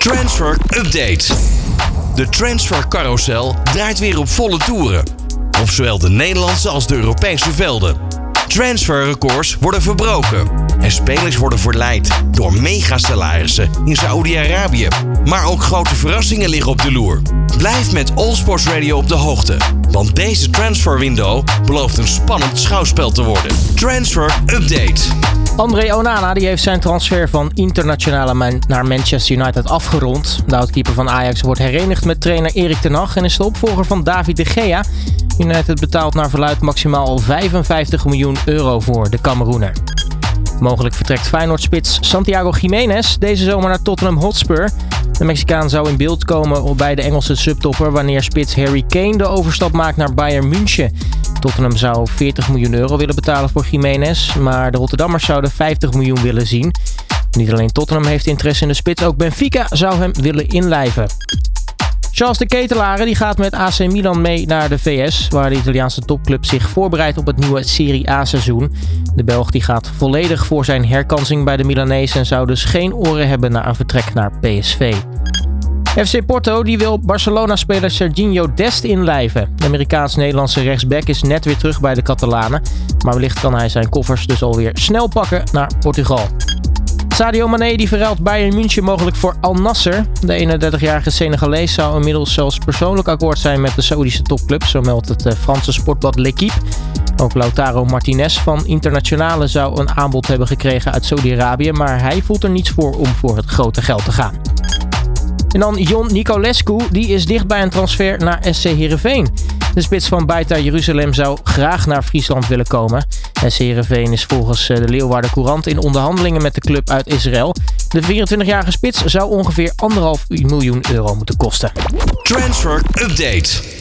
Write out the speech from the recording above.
Transfer Update. De transfer carousel draait weer op volle toeren. Op zowel de Nederlandse als de Europese velden. Transferrecords worden verbroken. En spelers worden verleid door megasalarissen in Saoedi-Arabië. Maar ook grote verrassingen liggen op de loer. Blijf met All Sports Radio op de hoogte. Want deze transfer window belooft een spannend schouwspel te worden. Transfer Update. André Onana die heeft zijn transfer van internationale naar Manchester United afgerond. De oudkeeper van Ajax wordt herenigd met trainer Erik ten Hag en is de opvolger van David de Gea. United betaalt naar verluid maximaal 55 miljoen euro voor de Cameroener. Mogelijk vertrekt Feyenoord-spits Santiago Jiménez deze zomer naar Tottenham Hotspur. De Mexicaan zou in beeld komen bij de Engelse subtopper wanneer spits Harry Kane de overstap maakt naar Bayern München. Tottenham zou 40 miljoen euro willen betalen voor Jiménez, maar de Rotterdammers zouden 50 miljoen willen zien. Niet alleen Tottenham heeft interesse in de spits, ook Benfica zou hem willen inlijven. Charles de Ketelare die gaat met AC Milan mee naar de VS, waar de Italiaanse topclub zich voorbereidt op het nieuwe Serie A seizoen. De Belg die gaat volledig voor zijn herkansing bij de Milanese en zou dus geen oren hebben naar een vertrek naar PSV. FC Porto die wil Barcelona-speler Serginho Dest inlijven. De Amerikaans-Nederlandse rechtsback is net weer terug bij de Catalanen. Maar wellicht kan hij zijn koffers dus alweer snel pakken naar Portugal. Sadio Mane die verruilt Bayern München mogelijk voor Al Nasser. De 31-jarige Senegalees zou inmiddels zelfs persoonlijk akkoord zijn met de Saoedische topclub, zo meldt het eh, Franse sportblad L'Equipe. Ook Lautaro Martinez van Internationale zou een aanbod hebben gekregen uit Saudi-Arabië, maar hij voelt er niets voor om voor het grote geld te gaan. En dan Jon Nicolescu, die is dicht bij een transfer naar SC Heerenveen. De spits van Baita Jeruzalem zou graag naar Friesland willen komen. SC Heerenveen is volgens eh, de Leeuwarden Courant in onderhandelingen met de club uit Israël. De 24-jarige spits zou ongeveer 1,5 miljoen euro moeten kosten. Transfer Update.